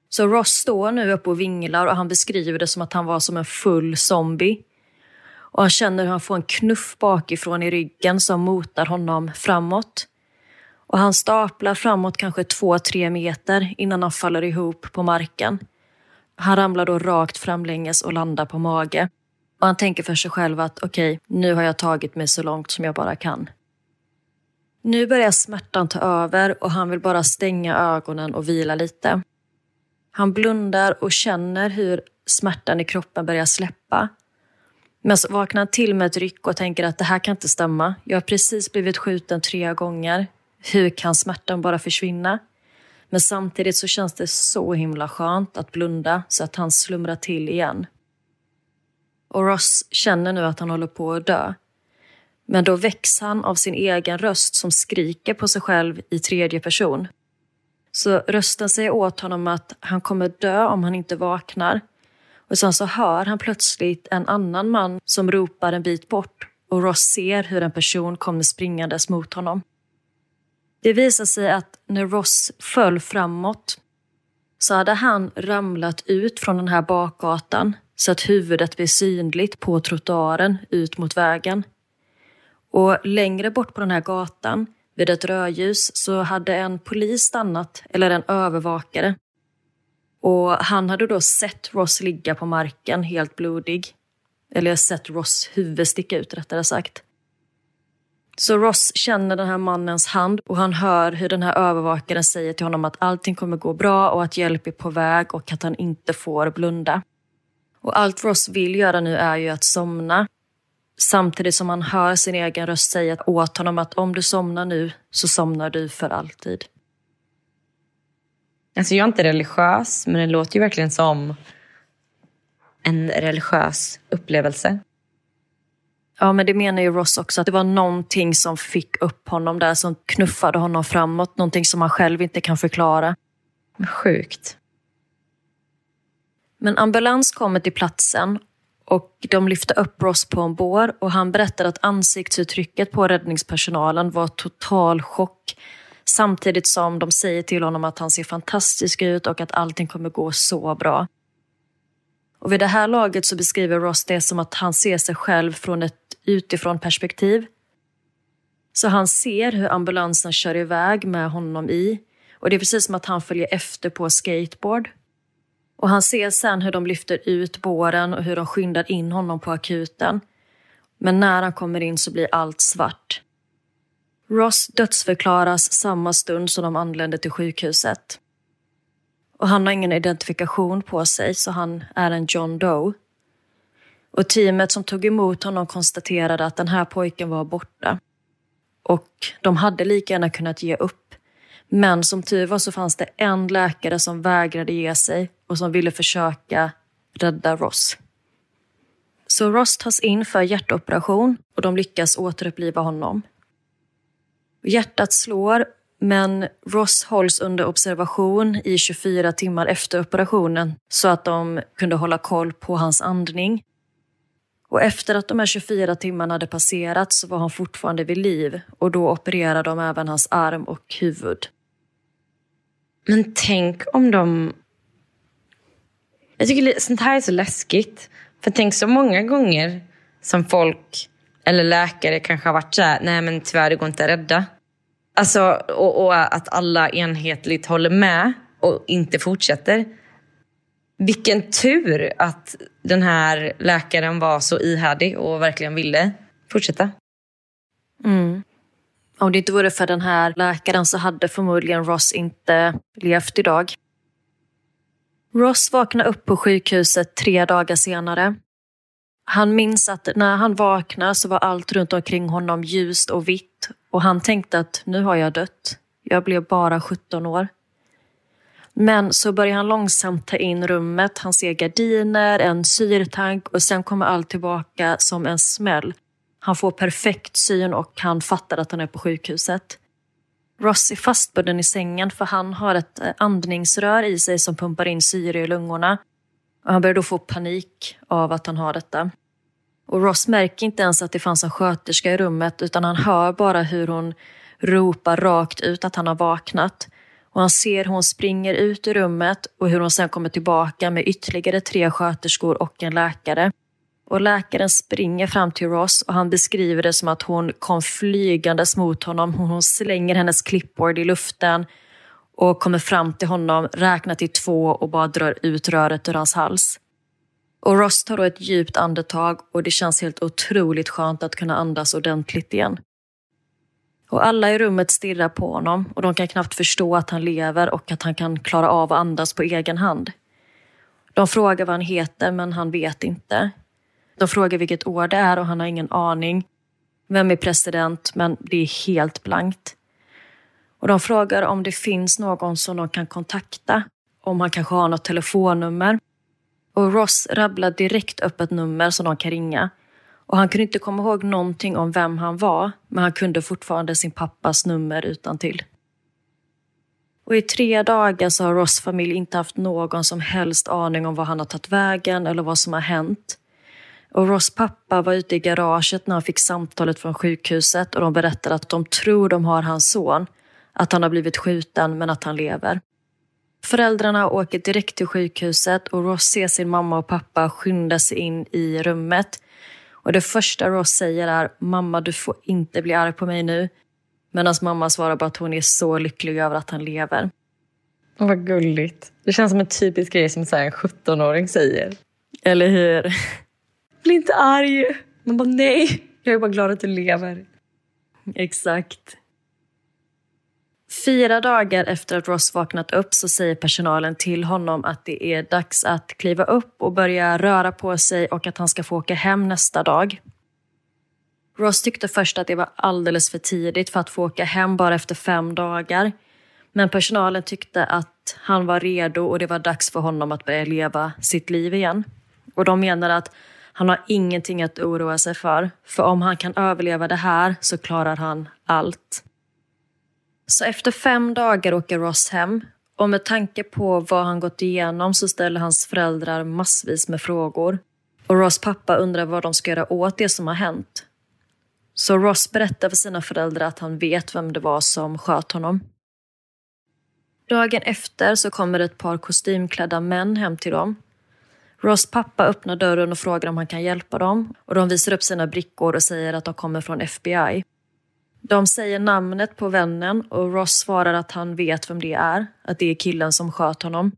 Så Ross står nu upp och vinglar och han beskriver det som att han var som en full zombie. Och han känner hur han får en knuff bakifrån i ryggen som motar honom framåt. Och han staplar framåt kanske två, tre meter innan han faller ihop på marken. Han ramlar då rakt framlänges och landar på mage. Och han tänker för sig själv att okej, okay, nu har jag tagit mig så långt som jag bara kan. Nu börjar smärtan ta över och han vill bara stänga ögonen och vila lite. Han blundar och känner hur smärtan i kroppen börjar släppa. Men så vaknar han till med ett ryck och tänker att det här kan inte stämma. Jag har precis blivit skjuten tre gånger. Hur kan smärtan bara försvinna? Men samtidigt så känns det så himla skönt att blunda så att han slumrar till igen. Och Ross känner nu att han håller på att dö. Men då väcks han av sin egen röst som skriker på sig själv i tredje person. Så rösten säger åt honom att han kommer dö om han inte vaknar. Och sen så hör han plötsligt en annan man som ropar en bit bort och Ross ser hur en person kommer springandes mot honom. Det visar sig att när Ross föll framåt så hade han ramlat ut från den här bakgatan så att huvudet blev synligt på trottoaren ut mot vägen. Och längre bort på den här gatan, vid ett rödljus, så hade en polis stannat, eller en övervakare. Och han hade då sett Ross ligga på marken helt blodig. Eller sett Ross huvud sticka ut rättare sagt. Så Ross känner den här mannens hand och han hör hur den här övervakaren säger till honom att allting kommer gå bra och att hjälp är på väg och att han inte får blunda. Och allt Ross vill göra nu är ju att somna. Samtidigt som han hör sin egen röst säga åt honom att om du somnar nu så somnar du för alltid. Alltså jag är inte religiös, men det låter ju verkligen som en religiös upplevelse. Ja, men det menar ju Ross också, att det var någonting som fick upp honom där, som knuffade honom framåt. Någonting som han själv inte kan förklara. Sjukt. Men ambulans kommer till platsen och de lyfter upp Ross på en bår och han berättar att ansiktsuttrycket på räddningspersonalen var total chock. Samtidigt som de säger till honom att han ser fantastisk ut och att allting kommer gå så bra. Och vid det här laget så beskriver Ross det som att han ser sig själv från ett utifrån perspektiv. Så han ser hur ambulansen kör iväg med honom i och det är precis som att han följer efter på skateboard. Och han ser sen hur de lyfter ut båren och hur de skyndar in honom på akuten. Men när han kommer in så blir allt svart. Ross dödsförklaras samma stund som de anländer till sjukhuset. Och han har ingen identifikation på sig så han är en John Doe. Och teamet som tog emot honom konstaterade att den här pojken var borta. Och de hade lika gärna kunnat ge upp. Men som tur var så fanns det en läkare som vägrade ge sig och som ville försöka rädda Ross. Så Ross tas in för hjärtoperation och de lyckas återuppliva honom. Hjärtat slår men Ross hålls under observation i 24 timmar efter operationen så att de kunde hålla koll på hans andning. Och efter att de här 24 timmarna hade passerat så var han fortfarande vid liv och då opererade de även hans arm och huvud. Men tänk om de... Jag tycker sånt här är så läskigt. För tänk så många gånger som folk eller läkare kanske har varit så här, nej men tyvärr det går inte att rädda. Alltså, och, och att alla enhetligt håller med och inte fortsätter. Vilken tur att den här läkaren var så ihärdig och verkligen ville fortsätta. Mm. Om det inte vore för den här läkaren så hade förmodligen Ross inte levt idag. Ross vaknar upp på sjukhuset tre dagar senare. Han minns att när han vaknar så var allt runt omkring honom ljust och vitt och han tänkte att nu har jag dött. Jag blev bara 17 år. Men så börjar han långsamt ta in rummet. Han ser gardiner, en syrtank och sen kommer allt tillbaka som en smäll. Han får perfekt syn och han fattar att han är på sjukhuset. Ross är fastbunden i sängen för han har ett eh, andningsrör i sig som pumpar in syre i lungorna. Och han börjar då få panik av att han har detta. Och Ross märker inte ens att det fanns en sköterska i rummet utan han hör bara hur hon ropar rakt ut att han har vaknat. Och han ser hur hon springer ut ur rummet och hur hon sen kommer tillbaka med ytterligare tre sköterskor och en läkare. Och läkaren springer fram till Ross och han beskriver det som att hon kom flygandes mot honom. Hon slänger hennes clipboard i luften och kommer fram till honom, räknar till två och bara drar ut röret ur hans hals. Och Ross tar då ett djupt andetag och det känns helt otroligt skönt att kunna andas ordentligt igen. Och alla i rummet stirrar på honom och de kan knappt förstå att han lever och att han kan klara av att andas på egen hand. De frågar vad han heter men han vet inte. De frågar vilket år det är och han har ingen aning. Vem är president? Men det är helt blankt. Och de frågar om det finns någon som de kan kontakta. Om han kanske har något telefonnummer. Och Ross rabblar direkt upp ett nummer som de kan ringa. Och han kunde inte komma ihåg någonting om vem han var, men han kunde fortfarande sin pappas nummer utan till. Och i tre dagar så har Ross familj inte haft någon som helst aning om var han har tagit vägen eller vad som har hänt. Och Ross pappa var ute i garaget när han fick samtalet från sjukhuset och de berättade att de tror de har hans son, att han har blivit skjuten men att han lever. Föräldrarna åker direkt till sjukhuset och Ross ser sin mamma och pappa skynda sig in i rummet. Och det första Ross säger är “Mamma, du får inte bli arg på mig nu”. Medan mamma svarar bara att hon är så lycklig över att han lever. Vad gulligt. Det känns som en typisk grej som en 17-åring säger. Eller hur? Bli inte arg. Man bara nej, jag är bara glad att du lever. Exakt. Fyra dagar efter att Ross vaknat upp så säger personalen till honom att det är dags att kliva upp och börja röra på sig och att han ska få åka hem nästa dag. Ross tyckte först att det var alldeles för tidigt för att få åka hem bara efter fem dagar. Men personalen tyckte att han var redo och det var dags för honom att börja leva sitt liv igen. Och de menade att han har ingenting att oroa sig för. För om han kan överleva det här så klarar han allt. Så efter fem dagar åker Ross hem och med tanke på vad han gått igenom så ställer hans föräldrar massvis med frågor. Och Ross pappa undrar vad de ska göra åt det som har hänt. Så Ross berättar för sina föräldrar att han vet vem det var som sköt honom. Dagen efter så kommer ett par kostymklädda män hem till dem. Ross pappa öppnar dörren och frågar om han kan hjälpa dem och de visar upp sina brickor och säger att de kommer från FBI. De säger namnet på vännen och Ross svarar att han vet vem det är, att det är killen som sköt honom.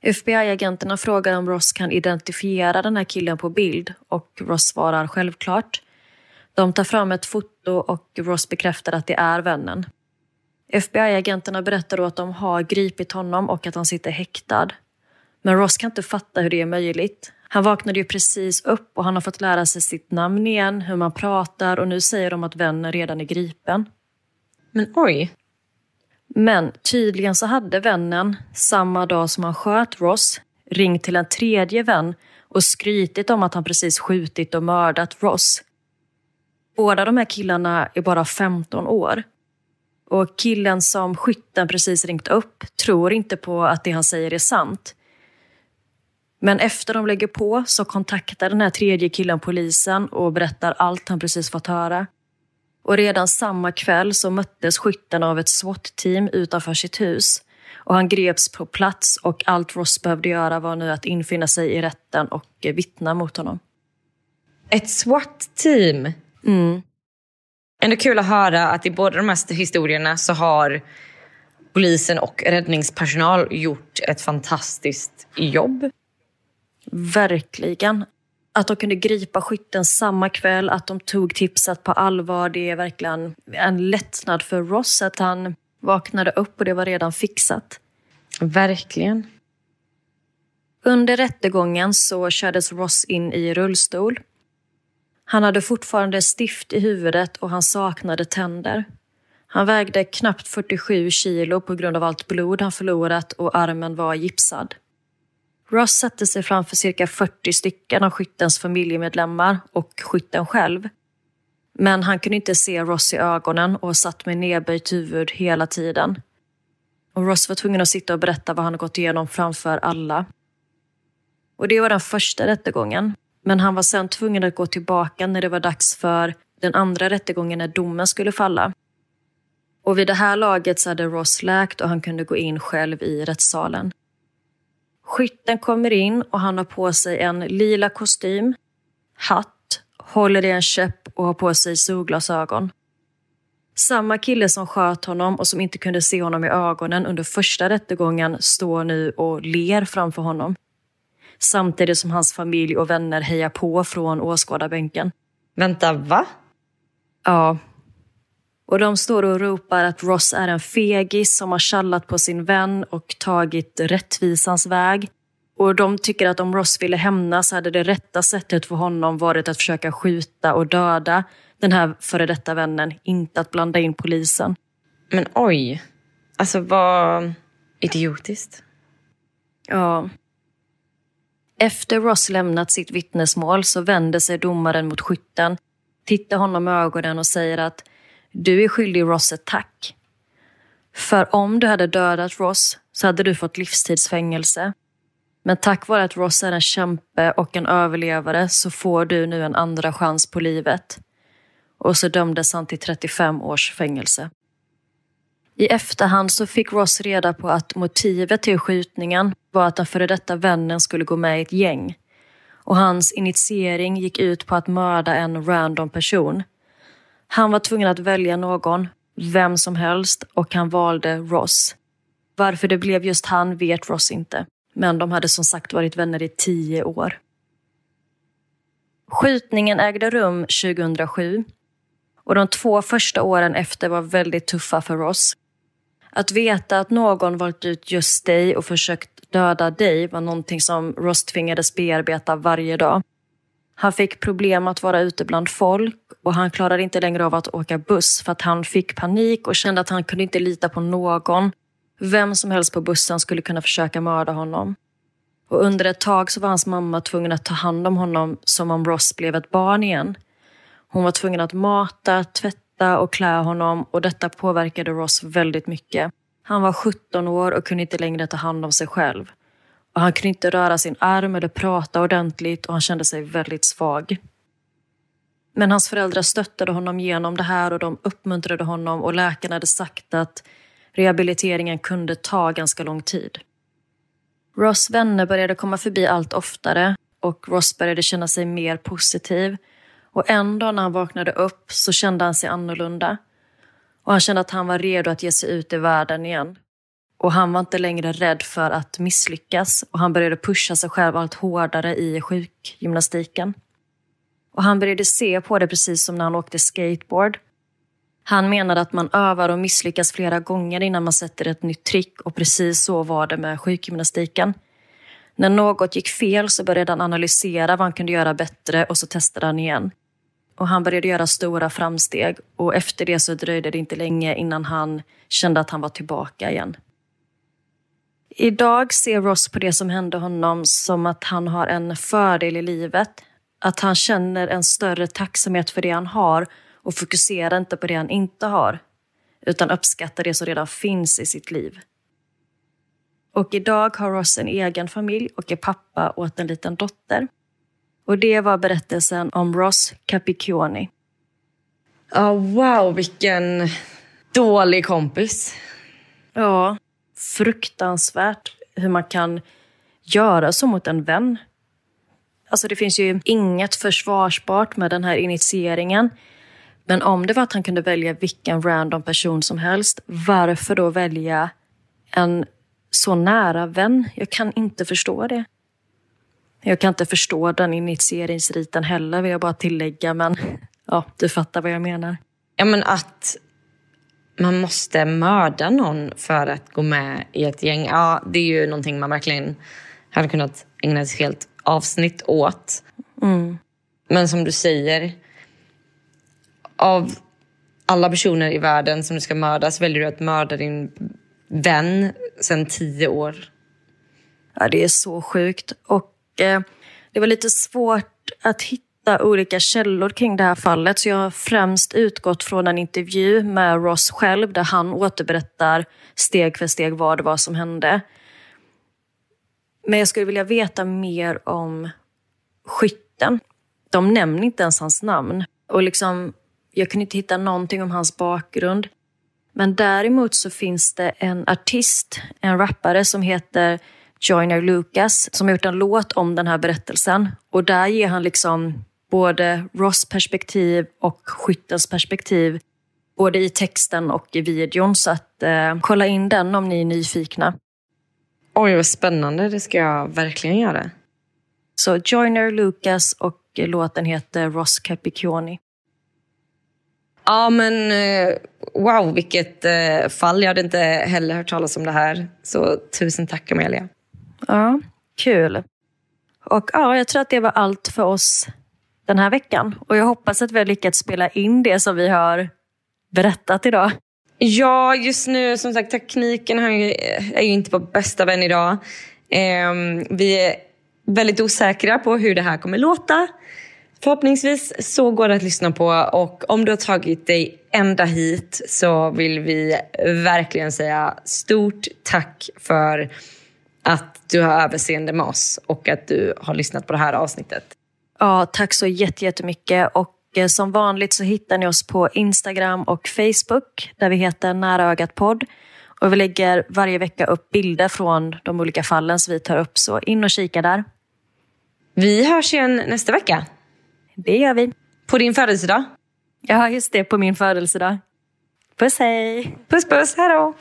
FBI-agenterna frågar om Ross kan identifiera den här killen på bild och Ross svarar självklart. De tar fram ett foto och Ross bekräftar att det är vännen. FBI-agenterna berättar då att de har gripit honom och att han sitter häktad. Men Ross kan inte fatta hur det är möjligt. Han vaknade ju precis upp och han har fått lära sig sitt namn igen, hur man pratar och nu säger de att vännen redan är gripen. Men oj. Men tydligen så hade vännen, samma dag som han sköt Ross, ringt till en tredje vän och skrytit om att han precis skjutit och mördat Ross. Båda de här killarna är bara 15 år. Och killen som skytten precis ringt upp tror inte på att det han säger är sant. Men efter de lägger på så kontaktar den här tredje killen polisen och berättar allt han precis fått höra. Och redan samma kväll så möttes skytten av ett SWAT-team utanför sitt hus. Och han greps på plats och allt Ross behövde göra var nu att infinna sig i rätten och vittna mot honom. Ett SWAT-team? Mm. Ändå kul att höra att i båda de här historierna så har polisen och räddningspersonal gjort ett fantastiskt jobb. Verkligen. Att de kunde gripa skytten samma kväll, att de tog tipset på allvar. Det är verkligen en lättnad för Ross att han vaknade upp och det var redan fixat. Verkligen. Under rättegången så kördes Ross in i rullstol. Han hade fortfarande stift i huvudet och han saknade tänder. Han vägde knappt 47 kilo på grund av allt blod han förlorat och armen var gipsad. Ross satte sig framför cirka 40 stycken av skyttens familjemedlemmar och skytten själv. Men han kunde inte se Ross i ögonen och satt med nedböjt huvud hela tiden. Och Ross var tvungen att sitta och berätta vad han gått igenom framför alla. Och det var den första rättegången. Men han var sen tvungen att gå tillbaka när det var dags för den andra rättegången när domen skulle falla. Och vid det här laget så hade Ross läkt och han kunde gå in själv i rättssalen. Skytten kommer in och han har på sig en lila kostym, hatt, håller i en käpp och har på sig solglasögon. Samma kille som sköt honom och som inte kunde se honom i ögonen under första rättegången står nu och ler framför honom. Samtidigt som hans familj och vänner hejar på från åskådarbänken. Vänta, va? Ja. Och de står och ropar att Ross är en fegis som har kallat på sin vän och tagit rättvisans väg. Och de tycker att om Ross ville hämnas hade det rätta sättet för honom varit att försöka skjuta och döda den här före detta vännen, inte att blanda in polisen. Men oj. Alltså vad idiotiskt. Ja. Efter Ross lämnat sitt vittnesmål så vänder sig domaren mot skytten, tittar honom i ögonen och säger att du är skyldig Ross ett tack. För om du hade dödat Ross så hade du fått livstidsfängelse. Men tack vare att Ross är en kämpe och en överlevare så får du nu en andra chans på livet. Och så dömdes han till 35 års fängelse. I efterhand så fick Ross reda på att motivet till skjutningen var att den före detta vännen skulle gå med i ett gäng. Och hans initiering gick ut på att mörda en random person. Han var tvungen att välja någon, vem som helst, och han valde Ross. Varför det blev just han vet Ross inte. Men de hade som sagt varit vänner i tio år. Skjutningen ägde rum 2007 Och de två första åren efter var väldigt tuffa för Ross. Att veta att någon valt ut just dig och försökt döda dig var någonting som Ross tvingades bearbeta varje dag. Han fick problem att vara ute bland folk och han klarade inte längre av att åka buss för att han fick panik och kände att han kunde inte lita på någon. Vem som helst på bussen skulle kunna försöka mörda honom. Och under ett tag så var hans mamma tvungen att ta hand om honom som om Ross blev ett barn igen. Hon var tvungen att mata, tvätta och klä honom och detta påverkade Ross väldigt mycket. Han var 17 år och kunde inte längre ta hand om sig själv. Och han kunde inte röra sin arm eller prata ordentligt och han kände sig väldigt svag. Men hans föräldrar stöttade honom genom det här och de uppmuntrade honom och läkarna hade sagt att rehabiliteringen kunde ta ganska lång tid. Ross vänner började komma förbi allt oftare och Ross började känna sig mer positiv. Och en dag när han vaknade upp så kände han sig annorlunda. Och han kände att han var redo att ge sig ut i världen igen. Och han var inte längre rädd för att misslyckas och han började pusha sig själv allt hårdare i sjukgymnastiken. Och han började se på det precis som när han åkte skateboard. Han menade att man övar och misslyckas flera gånger innan man sätter ett nytt trick och precis så var det med sjukgymnastiken. När något gick fel så började han analysera vad han kunde göra bättre och så testade han igen. Och han började göra stora framsteg och efter det så dröjde det inte länge innan han kände att han var tillbaka igen. Idag ser Ross på det som hände honom som att han har en fördel i livet. Att han känner en större tacksamhet för det han har och fokuserar inte på det han inte har, utan uppskattar det som redan finns i sitt liv. Och idag har Ross en egen familj och är pappa åt en liten dotter. Och det var berättelsen om Ross Capicchioni. Oh, wow, vilken dålig kompis. Ja, fruktansvärt hur man kan göra så mot en vän. Alltså det finns ju inget försvarsbart med den här initieringen. Men om det var att han kunde välja vilken random person som helst, varför då välja en så nära vän? Jag kan inte förstå det. Jag kan inte förstå den initieringsriten heller, vill jag bara tillägga. Men ja, du fattar vad jag menar. Ja, men att man måste mörda någon för att gå med i ett gäng. Ja, det är ju någonting man verkligen hade kunnat ägna ett helt avsnitt åt. Mm. Men som du säger, av alla personer i världen som du ska mörda så väljer du att mörda din vän sedan tio år. Ja, det är så sjukt. Och eh, det var lite svårt att hitta olika källor kring det här fallet. Så jag har främst utgått från en intervju med Ross själv där han återberättar steg för steg vad det var som hände. Men jag skulle vilja veta mer om skytten. De nämner inte ens hans namn. Och liksom jag kunde inte hitta någonting om hans bakgrund. Men däremot så finns det en artist, en rappare som heter Joyner Lucas som har gjort en låt om den här berättelsen. Och där ger han liksom både Ross perspektiv och skyttens perspektiv. Både i texten och i videon. Så att eh, kolla in den om ni är nyfikna. Oj, vad spännande. Det ska jag verkligen göra. Så Joyner Lucas och låten heter Ross Capicchioni. Ja, men eh, wow, vilket eh, fall. Jag hade inte heller hört talas om det här. Så tusen tack, Amelia. Ja, kul. Och ja, jag tror att det var allt för oss den här veckan. Och jag hoppas att vi har lyckats spela in det som vi har berättat idag. Ja, just nu, som sagt, tekniken är ju inte på bästa vän idag. Ehm, vi är väldigt osäkra på hur det här kommer låta. Förhoppningsvis så går det att lyssna på och om du har tagit dig ända hit så vill vi verkligen säga stort tack för att du har överseende med oss och att du har lyssnat på det här avsnittet. Ja, tack så jättemycket. Och eh, som vanligt så hittar ni oss på Instagram och Facebook där vi heter Nära ögat podd. Och vi lägger varje vecka upp bilder från de olika fallen som vi tar upp, så in och kika där. Vi hörs igen nästa vecka. Det gör vi. På din födelsedag. Ja, just det. På min födelsedag. Puss hej! Puss puss, hejdå!